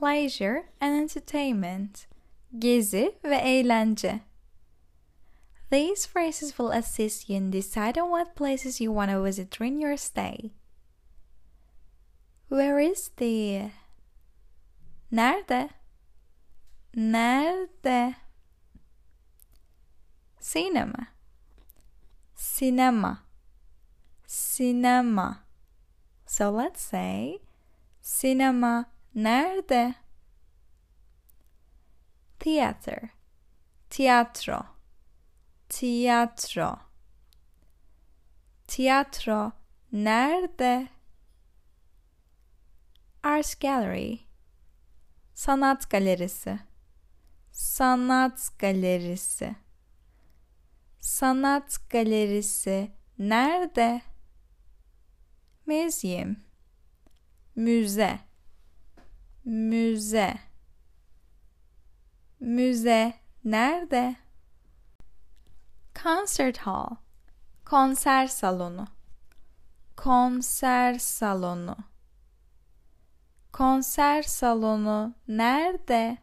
leisure and entertainment, gezi ve eğlence. These phrases will assist you in deciding what places you want to visit during your stay. Where is the? Nerede? Nerede? Cinema. Cinema. Cinema. So let's say cinema nerede? Theater. Tiyatro. Tiyatro. Tiyatro nerede? Art Gallery. Sanat galerisi. Sanat galerisi. Sanat galerisi nerede? Museum. Müze. Müze. Müze nerede? Concert hall. Konser salonu. Konser salonu. Konser salonu nerede?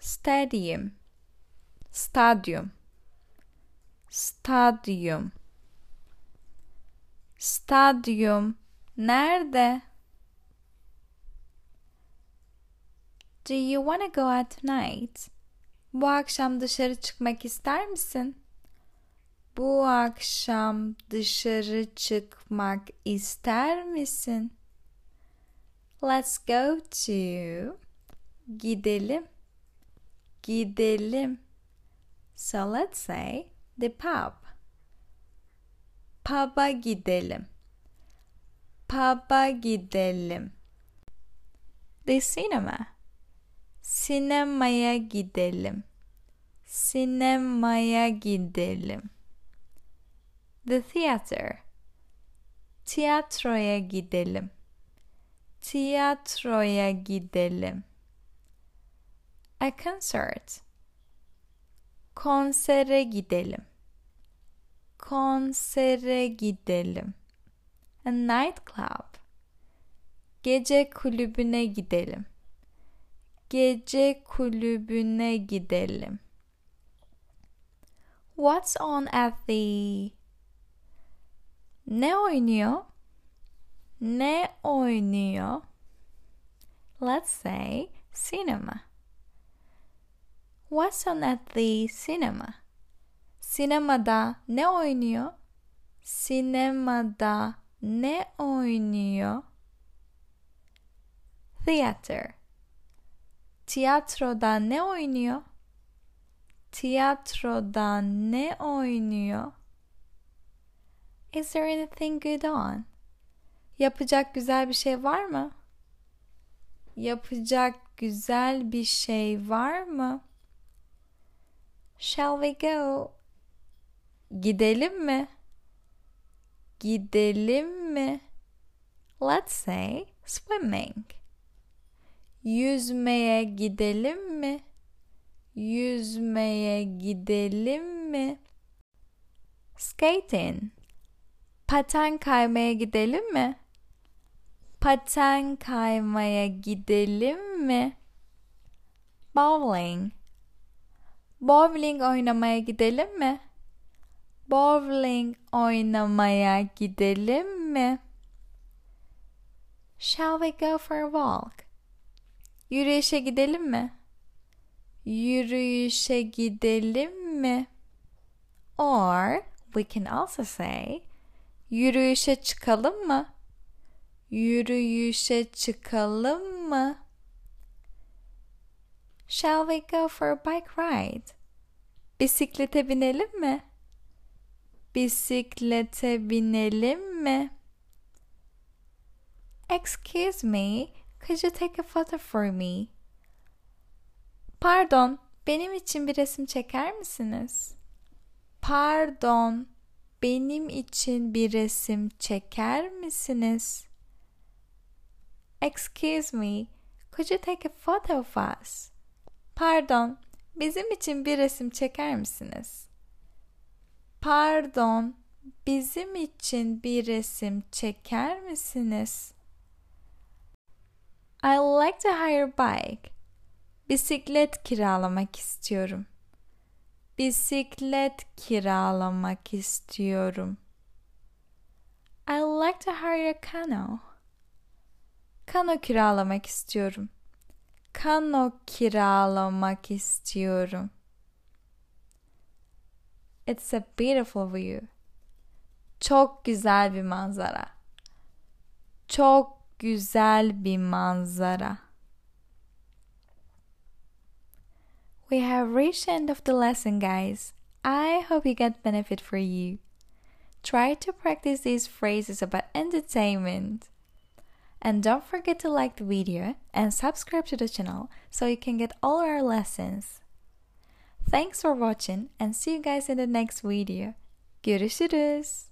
Stadium. Stadyum. Stadyum. Stadyum nerede? Do you want to go out tonight? Bu akşam dışarı çıkmak ister misin? Bu akşam dışarı çıkmak ister misin? Let's go to gidelim. Gidelim. So let's say the pub. Pub'a gidelim. Pub'a gidelim. The cinema. Sinemaya gidelim. Sinemaya gidelim. The theater. Tiyatroya gidelim. Tiyatroya gidelim. A concert. Konsere gidelim. Konsere gidelim. A nightclub. Gece kulübüne gidelim. Gece kulübüne gidelim. What's on at the Ne oynuyor? Ne oynuyor? Let's say cinema. What's on at the cinema? Sinemada ne oynuyor? Sinemada ne oynuyor? Theater. Tiyatroda ne oynuyor? Tiyatroda ne oynuyor? Is there anything good on? Yapacak güzel bir şey var mı? Yapacak güzel bir şey var mı? Shall we go? Gidelim mi? Gidelim mi? Let's say swimming. Yüzmeye gidelim mi? Yüzmeye gidelim mi? Skating. Paten kaymaya gidelim mi? Paten kaymaya gidelim mi? Bowling. Bowling oynamaya gidelim mi? Bowling oynamaya gidelim mi? Shall we go for a walk? Yürüyüşe gidelim mi? Yürüyüşe gidelim mi? Or we can also say Yürüyüşe çıkalım mı? Yürüyüşe çıkalım mı? Shall we go for a bike ride? Bisiklete binelim mi? Bisiklete binelim mi? Excuse me, could you take a photo for me? Pardon, benim için bir resim çeker misiniz? Pardon, benim için bir resim çeker misiniz? Excuse me, could you take a photo of us? Pardon, bizim için bir resim çeker misiniz? Pardon, bizim için bir resim çeker misiniz? I like to hire a bike. Bisiklet kiralamak istiyorum. Bisiklet kiralamak istiyorum. I like to hire a canoe. Kano kiralamak istiyorum. Kano kiralamak istiyorum. It's a beautiful view. Çok güzel bir manzara. Çok güzel bir manzara. We have reached the end of the lesson, guys. I hope you get benefit for you. Try to practice these phrases about entertainment. And don't forget to like the video and subscribe to the channel so you can get all our lessons. Thanks for watching and see you guys in the next video. Görüşürüz.